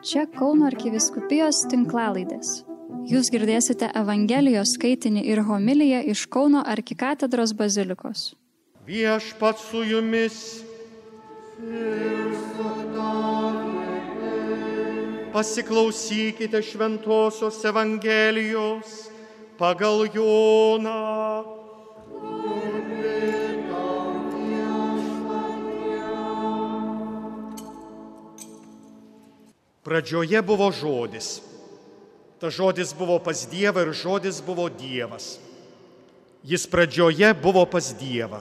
Čia Kauno arkiviskupijos tinklalaidės. Jūs girdėsite Evangelijos skaitinį ir homiliją iš Kauno arkikatedros bazilikos. Viešpat su jumis. Pasiklausykite šventosios Evangelijos pagal Joną. Pradžioje buvo žodis. Ta žodis buvo pas Dievą ir žodis buvo Dievas. Jis pradžioje buvo pas Dievą.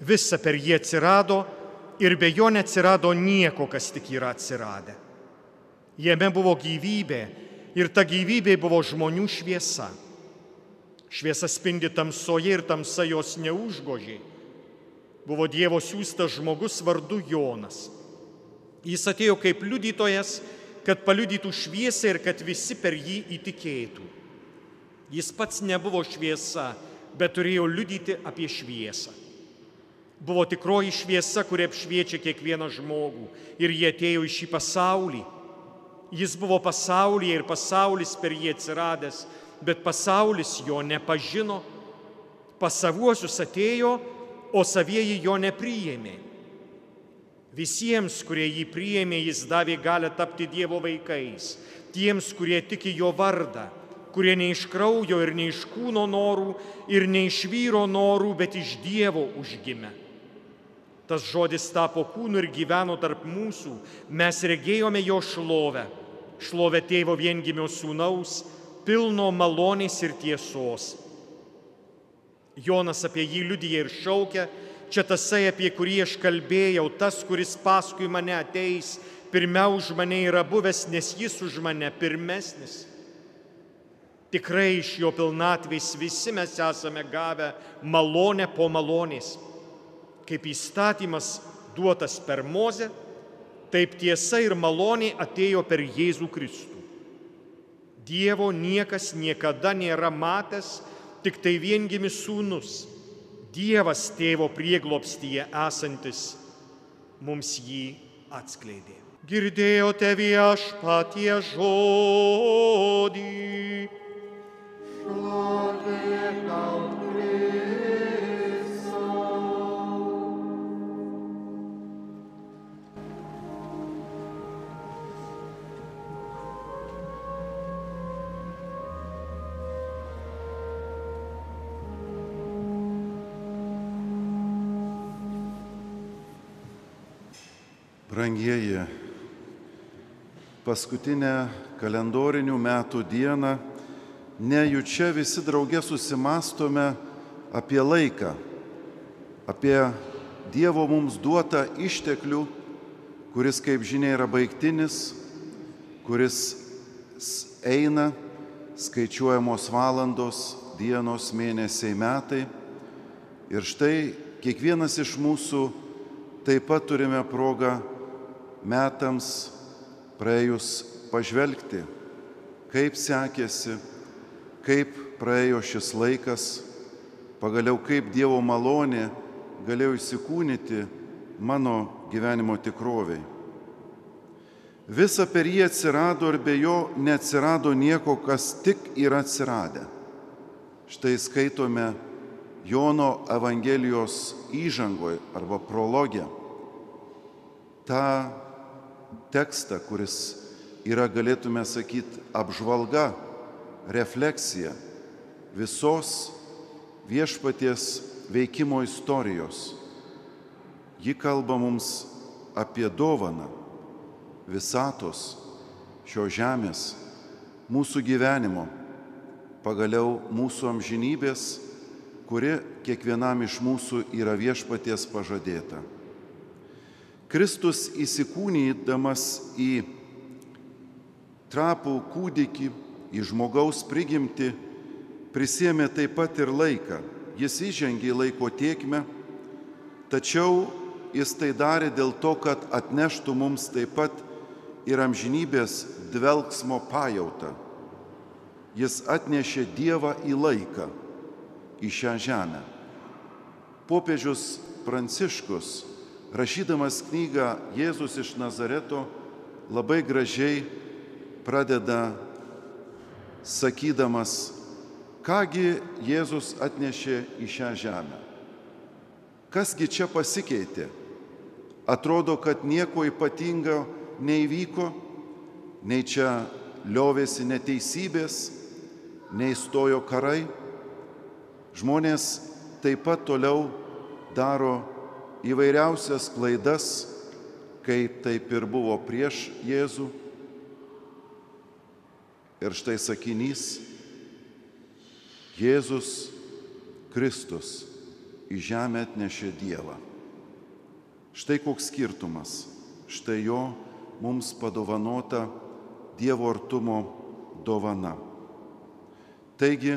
Visa per jį atsirado ir be jo neatsirado nieko, kas tik yra atsiradę. Jame buvo gyvybė ir ta gyvybė buvo žmonių šviesa. Šviesa spindi tamsoje ir tamsa jos neužgožiai. Buvo Dievo siūstas žmogus vardu Jonas. Jis atėjo kaip liudytojas, kad paliudytų šviesą ir kad visi per jį įtikėtų. Jis pats nebuvo šviesa, bet turėjo liudyti apie šviesą. Buvo tikroji šviesa, kuri apšviečia kiekvieną žmogų ir jie atėjo į šį pasaulį. Jis buvo pasaulyje ir pasaulis per jį atsiradęs, bet pasaulis jo nepažino, pasavuosius atėjo, o savieji jo nepriėmė. Visiems, kurie jį priėmė, jis davė galę tapti Dievo vaikais, tiems, kurie tiki jo vardą, kurie ne iš kraujo ir ne iš kūno norų ir ne iš vyro norų, bet iš Dievo užgimė. Tas žodis tapo kūnu ir gyveno tarp mūsų, mes regėjome jo šlovę, šlovę tėvo viengimio sūnaus, pilno malonės ir tiesos. Jonas apie jį liudyja ir šaukia, čia tasai, apie kurį aš kalbėjau, tas, kuris paskui mane ateis, pirmiau už mane yra buvęs, nes jis už mane pirmesnis. Tikrai iš jo pilnatvės visi mes esame gavę malonę po malonės. Kaip įstatymas duotas per mozę, taip tiesa ir malonė atėjo per Jėzų Kristų. Dievo niekas niekada nėra matęs, tik tai viengimis sūnus Dievas tėvo prieglopstyje esantis mums jį atskleidė. Girdėjote viešpatie žodį. Brangieji, paskutinę kalendorinių metų dieną nejučia visi draugė susimastome apie laiką, apie Dievo mums duotą išteklių, kuris, kaip žinia, yra baigtinis, kuris eina, skaičiuojamos valandos, dienos, mėnesiai, metai. Ir štai kiekvienas iš mūsų taip pat turime progą metams praėjus pažvelgti, kaip sekėsi, kaip praėjo šis laikas, pagaliau kaip Dievo malonė galėjo įsikūnyti mano gyvenimo tikroviai. Visa per jį atsirado ir be jo neatsirado nieko, kas tik yra atsiradę. Štai skaitome Jono Evangelijos įžangoje arba prologė. Ta tekstą, kuris yra, galėtume sakyti, apžvalga, refleksija visos viešpaties veikimo istorijos. Ji kalba mums apie dovaną visatos šio žemės, mūsų gyvenimo, pagaliau mūsų amžinybės, kuri kiekvienam iš mūsų yra viešpaties pažadėta. Kristus įsikūnydamas į trapų kūdikį, į žmogaus prigimti, prisėmė taip pat ir laiką. Jis įžengė į laiko tiekmę, tačiau jis tai darė dėl to, kad atneštų mums taip pat ir amžinybės dvelgsmo pajautą. Jis atnešė Dievą į laiką, į šią žemę. Popiežius Pranciškus rašydamas knygą Jėzus iš Nazareto, labai gražiai pradeda sakydamas, kągi Jėzus atnešė į šią žemę. Kasgi čia pasikeitė? Atrodo, kad nieko ypatingo neįvyko, nei čia liovėsi neteisybės, nei stojo karai. Žmonės taip pat toliau daro įvairiausias klaidas, kaip taip ir buvo prieš Jėzų. Ir štai sakinys, Jėzus Kristus į žemę atnešė Dievą. Štai koks skirtumas. Štai jo mums padovanota Dievo artumo dovana. Taigi,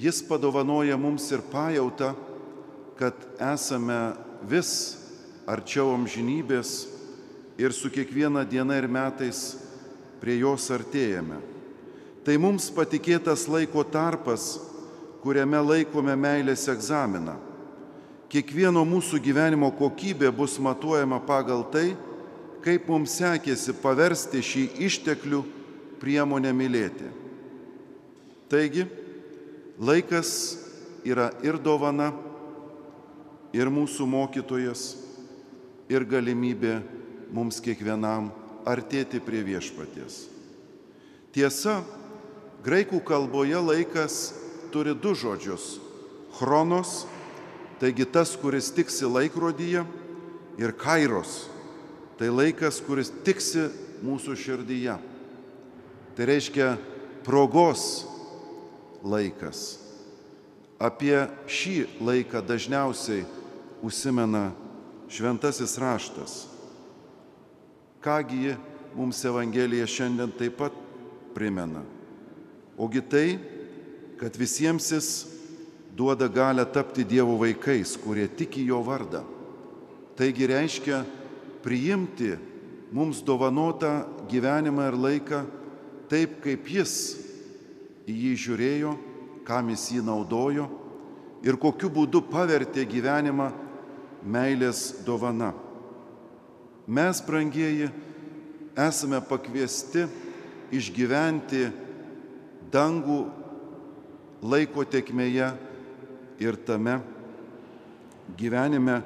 jis padovanoja mums ir pajautą, kad esame vis arčiau amžinybės ir su kiekviena diena ir metais prie jos artėjame. Tai mums patikėtas laiko tarpas, kuriame laikome meilės egzaminą kiekvieno mūsų gyvenimo kokybė bus matuojama pagal tai, kaip mums sekėsi paversti šį išteklių priemonę mylėti. Taigi, laikas yra ir dovana, ir mūsų mokytojas, ir galimybė mums kiekvienam artėti prie viešpaties. Tiesa, graikų kalboje laikas turi du žodžius - chronos Taigi tas, kuris tiksi laikrodyje ir kairos, tai laikas, kuris tiksi mūsų širdyje. Tai reiškia progos laikas. Apie šį laiką dažniausiai užsimena šventasis raštas. Kągi mums Evangelija šiandien taip pat primena. Ogi tai, kad visiems jis duoda galę tapti Dievo vaikais, kurie tiki jo vardą. Taigi reiškia priimti mums dovanotą gyvenimą ir laiką taip, kaip jis į jį žiūrėjo, kam jis jį naudojo ir kokiu būdu pavertė gyvenimą meilės dovana. Mes, brangieji, esame pakviesti išgyventi dangų laiko tekmėje ir tame gyvenime,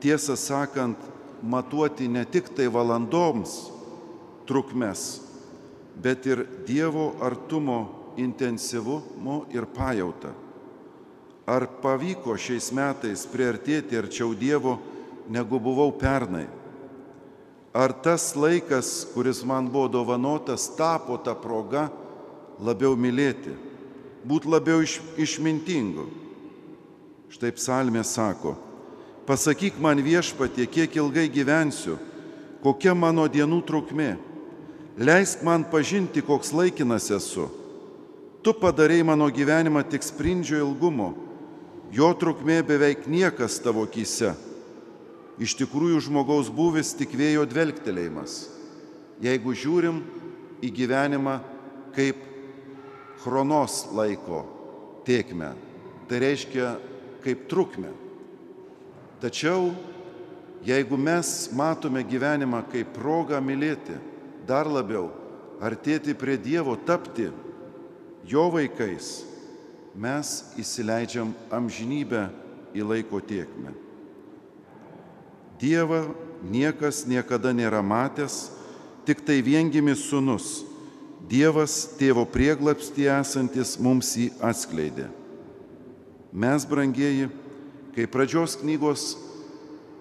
tiesą sakant, matuoti ne tik tai valandoms trukmes, bet ir Dievo artumo intensyvumo ir pajauta. Ar pavyko šiais metais priartėti arčiau Dievo, negu buvau pernai? Ar tas laikas, kuris man buvo dovanotas, tapo tą progą labiau mylėti, būti labiau iš, išmintingu? Štai psalmė sako, pasakyk man viešpatie, kiek ilgai gyvensiu, kokia mano dienų trukmė, leisk man pažinti, koks laikinas esu. Tu padarėjai mano gyvenimą tik sprindžio ilgumo, jo trukmė beveik niekas tavo kise. Iš tikrųjų žmogaus buvis tik vėjo dvelgtelėjimas. Jeigu žiūrim į gyvenimą kaip chronos laiko tiekme, tai reiškia kaip trukmę. Tačiau jeigu mes matome gyvenimą kaip progą mylėti, dar labiau artėti prie Dievo, tapti jo vaikais, mes įsileidžiam amžinybę į laiko tiekmę. Dievą niekas niekada nėra matęs, tik tai viengimis sunus. Dievas tėvo prieglapsti esantis mums jį atskleidė. Mes, brangieji, kai pradžios knygos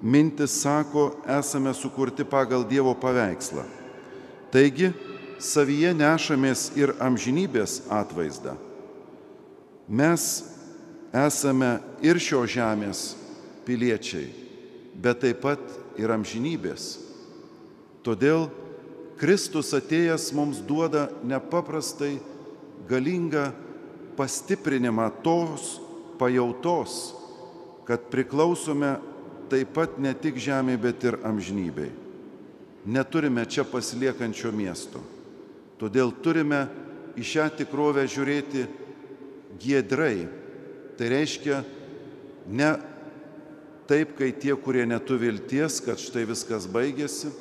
mintis sako, esame sukurti pagal Dievo paveikslą. Taigi, savyje nešamės ir amžinybės atvaizdą. Mes esame ir šio žemės piliečiai, bet taip pat ir amžinybės. Todėl Kristus atėjęs mums duoda nepaprastai galingą pastiprinimą tos pajautos, kad priklausome taip pat ne tik žemė, bet ir amžinybei. Neturime čia pasiliekančio miesto. Todėl turime į šią tikrovę žiūrėti giedrai. Tai reiškia ne taip, kai tie, kurie neturi vilties, kad štai viskas baigėsi,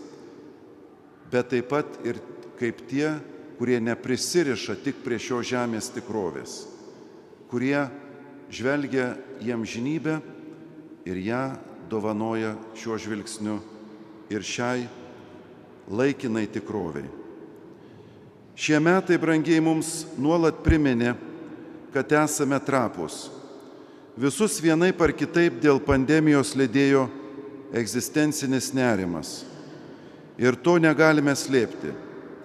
bet taip pat ir kaip tie, kurie neprisiriša tik prie šio žemės tikrovės, kurie žvelgia jiem žinybę ir ją dovanoja šiuo žvilgsniu ir šiai laikinai tikroviai. Šie metai, brangiai, mums nuolat priminė, kad esame trapus. Visus vienai par kitaip dėl pandemijos lėdėjo egzistencinis nerimas. Ir to negalime slėpti.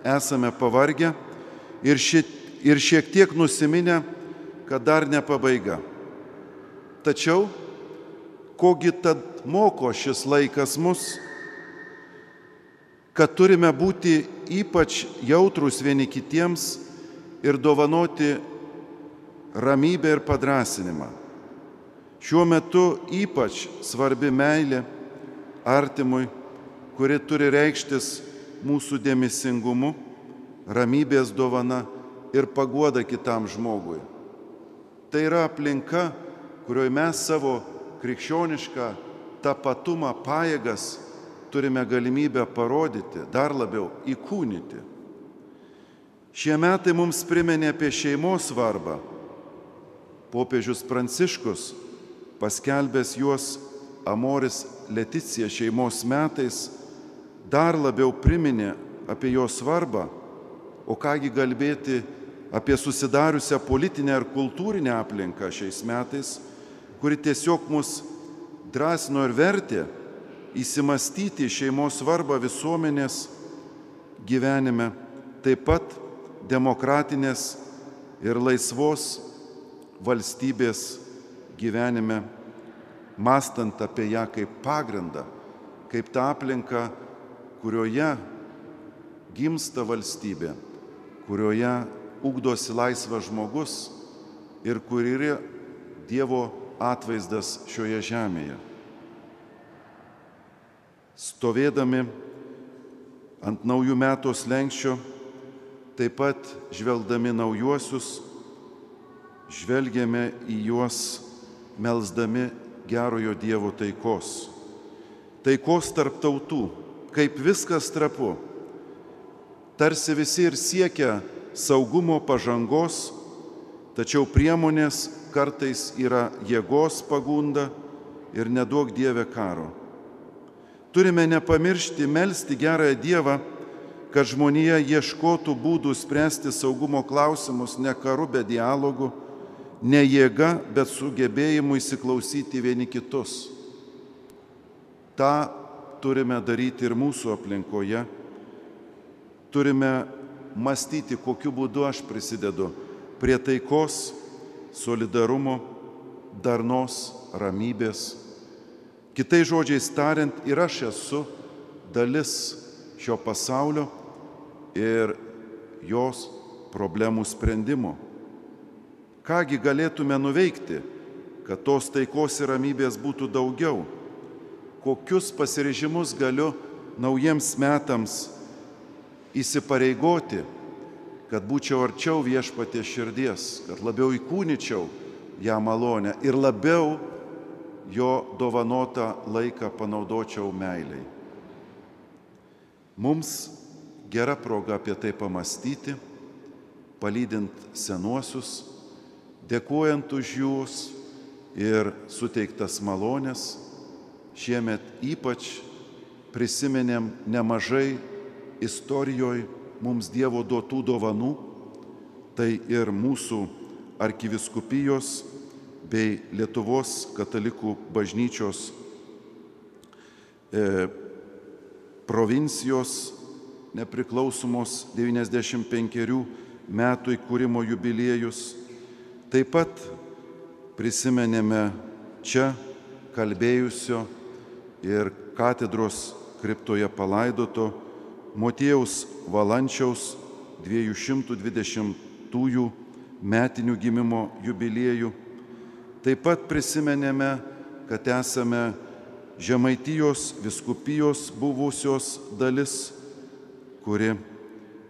Esame pavargę ir, ši, ir šiek tiek nusiminę, kad dar ne pabaiga. Tačiau, kogi tad moko šis laikas mus, kad turime būti ypač jautrus vieni kitiems ir dovanoti ramybę ir padrasinimą. Šiuo metu ypač svarbi meilė artimui, kuri turi reikštis mūsų dėmesingumu, ramybės dovana ir paguoda kitam žmogui. Tai yra aplinka, kurioje mes savo krikščionišką tapatumą, pajėgas turime galimybę parodyti, dar labiau įkūnyti. Šie metai mums priminė apie šeimos svarbą. Popiežius Pranciškus, paskelbęs juos Amoris Leticija šeimos metais, dar labiau priminė apie jo svarbą, o kągi kalbėti apie susidariusią politinę ir kultūrinę aplinką šiais metais, kuri tiesiog mus drąsino ir vertė įsimastyti šeimos svarbą visuomenės gyvenime, taip pat demokratinės ir laisvos valstybės gyvenime, mastant apie ją kaip pagrindą, kaip tą aplinką, kurioje gimsta valstybė, kurioje ugdosi laisvas žmogus ir kur yra Dievo atvaizdas šioje žemėje. Stovėdami ant naujų metų slengščio, taip pat žvelgdami naujuosius, žvelgiame į juos melzdami gerojo Dievo taikos. Taikos tarp tautų, kaip viskas trapu. Tarsi visi ir siekia saugumo pažangos, tačiau priemonės kartais yra jėgos pagunda ir nedaug Dieve karo. Turime nepamiršti melstį gerąją Dievą, kad žmonija ieškotų būdų spręsti saugumo klausimus ne karu, bet dialogu, ne jėga, bet sugebėjimu įsiklausyti vieni kitus. Ta turime daryti ir mūsų aplinkoje. Turime mąstyti, kokiu būdu aš prisidedu prie taikos, solidarumo, darnos, ramybės Kitai žodžiais tariant, ir aš esu dalis šio pasaulio ir jos problemų sprendimo. Kągi galėtume nuveikti, kad tos taikos ir ramybės būtų daugiau? Kokius pasirežimus galiu naujiems metams įsipareigoti, kad būčiau arčiau viešpatie širdies, kad labiau įkūnyčiau ją malonę ir labiau jo dovanotą laiką panaudočiau meiliai. Mums gera proga apie tai pamastyti, palydint senuosius, dėkojant už jūs ir suteiktas malonės. Šiemet ypač prisiminėm nemažai istorijoje mums Dievo duotų dovanų, tai ir mūsų arkiviskupijos bei Lietuvos katalikų bažnyčios e, provincijos nepriklausomos 95 metų įkūrimo jubiliejus. Taip pat prisimenėme čia kalbėjusio ir katedros kriptoje palaidoto Motiejaus Valančiaus 220-ųjų metinių gimimo jubiliejų. Taip pat prisimenėme, kad esame Žemaitijos viskupijos buvusios dalis, kuri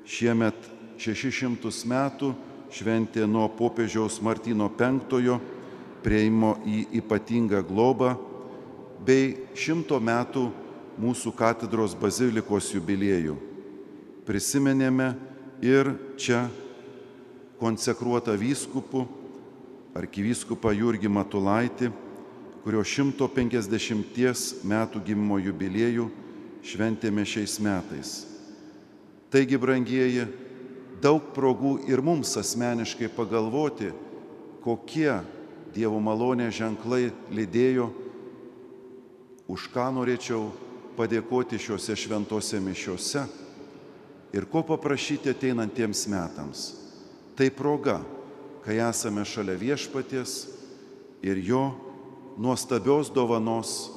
šiemet 600 metų šventė nuo popiežiaus Martino V prieimo į ypatingą globą bei šimto metų mūsų katedros bazilikos jubiliejų. prisiminėme ir čia konsekruotą vyskupų, arkivyskupą Jurgį Matulaitį, kurio 150 metų gimimo jubiliejų šventėme šiais metais. Taigi, brangieji, daug progų ir mums asmeniškai pagalvoti, kokie Dievo malonės ženklai lydėjo, už ką norėčiau padėkoti šiuose šventose mišiuose ir ko paprašyti ateinantiems metams. Tai proga, kai esame šalia viešpaties ir jo nuostabios dovanos,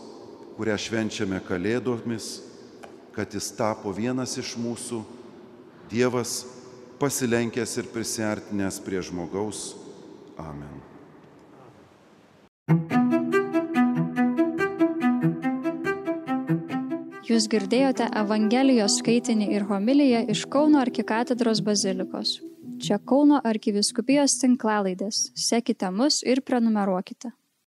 kurią švenčiame Kalėdomis, kad jis tapo vienas iš mūsų, Dievas pasilenkęs ir prisartinęs prie žmogaus. Amen. Jūs girdėjote Evangelijos skaitinį ir homiliją iš Kauno arkikatedros bazilikos. Čia Kauno arkiviskupijos tinklalaidės. Sekite mus ir prenumeruokite.